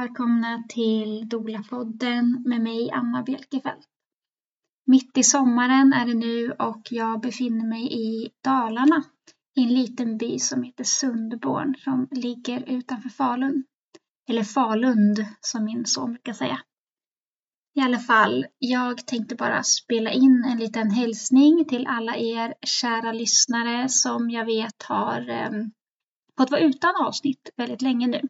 Välkomna till Dola-podden med mig Anna Bjelkefelt. Mitt i sommaren är det nu och jag befinner mig i Dalarna i en liten by som heter Sundborn som ligger utanför Falun. Eller Falund som min son brukar säga. I alla fall, jag tänkte bara spela in en liten hälsning till alla er kära lyssnare som jag vet har eh, fått vara utan avsnitt väldigt länge nu.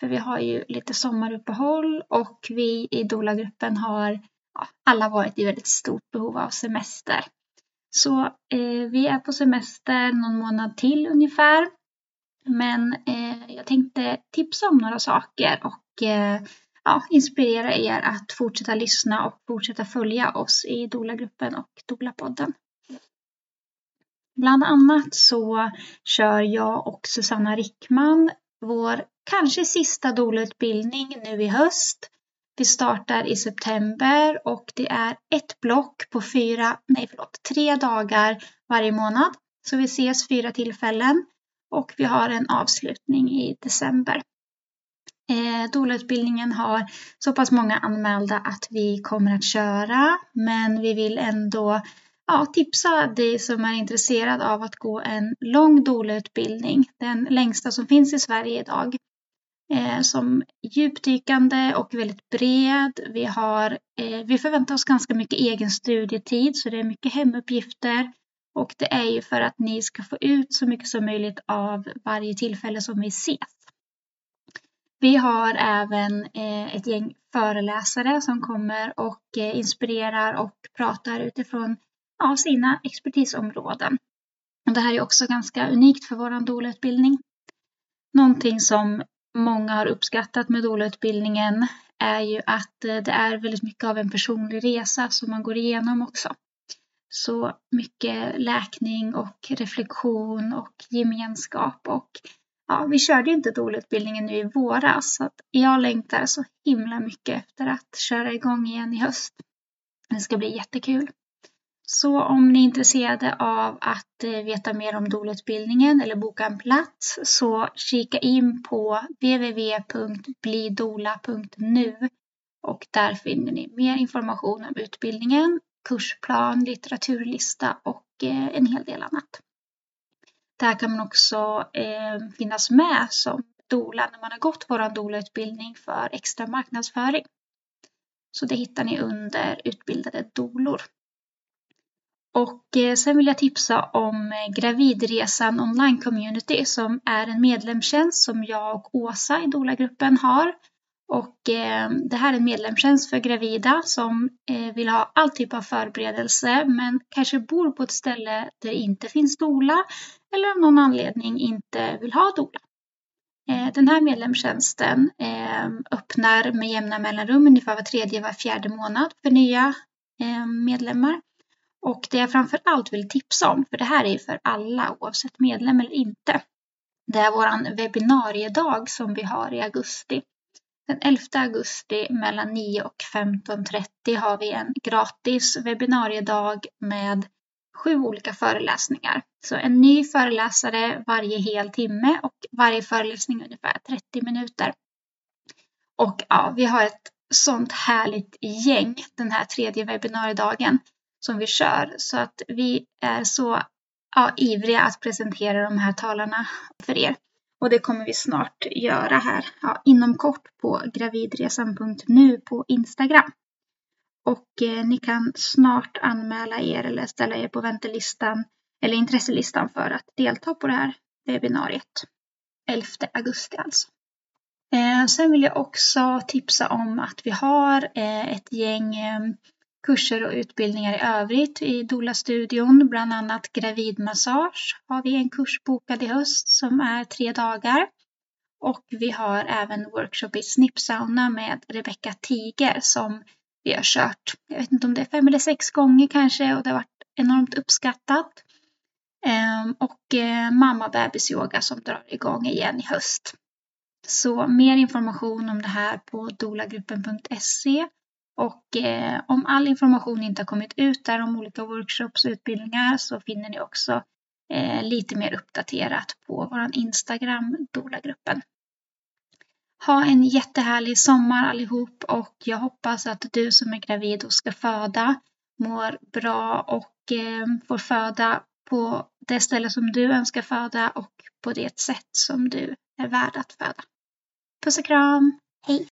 För vi har ju lite sommaruppehåll och vi i Dola-gruppen har ja, alla varit i väldigt stort behov av semester. Så eh, vi är på semester någon månad till ungefär. Men eh, jag tänkte tipsa om några saker och eh, ja, inspirera er att fortsätta lyssna och fortsätta följa oss i Dola-gruppen och Dola-podden. Bland annat så kör jag och Susanna Rickman vår kanske sista doula-utbildning nu i höst. Vi startar i september och det är ett block på fyra, nej förlåt, tre dagar varje månad. Så vi ses fyra tillfällen och vi har en avslutning i december. Eh, Dolautbildningen har så pass många anmälda att vi kommer att köra, men vi vill ändå ja, tipsa dig som är intresserad av att gå en lång doula-utbildning, den längsta som finns i Sverige idag. Eh, som djupdykande och väldigt bred. Vi, har, eh, vi förväntar oss ganska mycket egen studietid, så det är mycket hemuppgifter. Och det är ju för att ni ska få ut så mycket som möjligt av varje tillfälle som vi ses. Vi har även eh, ett gäng föreläsare som kommer och eh, inspirerar och pratar utifrån av sina expertisområden. Det här är också ganska unikt för vår doula-utbildning. Någonting som många har uppskattat med doula-utbildningen är ju att eh, det är väldigt mycket av en personlig resa som man går igenom också. Så mycket läkning och reflektion och gemenskap och ja, vi körde ju inte doula-utbildningen nu i våras så att jag längtar så himla mycket efter att köra igång igen i höst. Det ska bli jättekul. Så om ni är intresserade av att eh, veta mer om dolutbildningen eller boka en plats så kika in på www.blidola.nu och där finner ni mer information om utbildningen, kursplan, litteraturlista och eh, en hel del annat. Där kan man också eh, finnas med som dola när man har gått vår dolautbildning för extra marknadsföring. Så det hittar ni under utbildade dolor. Och eh, sen vill jag tipsa om eh, Gravidresan online community som är en medlemstjänst som jag och Åsa i Dola-gruppen har. Och eh, det här är en medlemstjänst för gravida som eh, vill ha all typ av förberedelse men kanske bor på ett ställe där det inte finns dola eller av någon anledning inte vill ha dola. Den här medlemstjänsten öppnar med jämna mellanrum, ungefär var tredje, var fjärde månad för nya medlemmar. Och det jag framför allt vill tipsa om, för det här är ju för alla oavsett medlem eller inte, det är vår webbinariedag som vi har i augusti. Den 11 augusti mellan 9 och 15.30 har vi en gratis webbinariedag med sju olika föreläsningar. Så en ny föreläsare varje hel timme och varje föreläsning ungefär 30 minuter. Och ja, vi har ett sånt härligt gäng den här tredje webbinariedagen som vi kör. Så att vi är så ja, ivriga att presentera de här talarna för er. Och det kommer vi snart göra här ja, inom kort på gravidresan.nu på Instagram. Och eh, ni kan snart anmäla er eller ställa er på väntelistan eller intresselistan för att delta på det här webbinariet. 11 augusti alltså. Eh, sen vill jag också tipsa om att vi har eh, ett gäng eh, kurser och utbildningar i övrigt i Dola-studion, bland annat gravidmassage har vi en kurs bokad i höst som är tre dagar. Och vi har även workshop i snippsauna med Rebecca Tiger som vi har kört, jag vet inte om det är fem eller sex gånger kanske och det har varit enormt uppskattat. Ehm, och eh, mamma bebis yoga som drar igång igen i höst. Så mer information om det här på dolagruppen.se och eh, om all information inte har kommit ut där om olika workshops och utbildningar så finner ni också eh, lite mer uppdaterat på vår Instagram, Dolagruppen. Ha en jättehärlig sommar allihop och jag hoppas att du som är gravid och ska föda mår bra och eh, får föda på det ställe som du önskar föda och på det sätt som du är värd att föda. Puss och kram! Hej!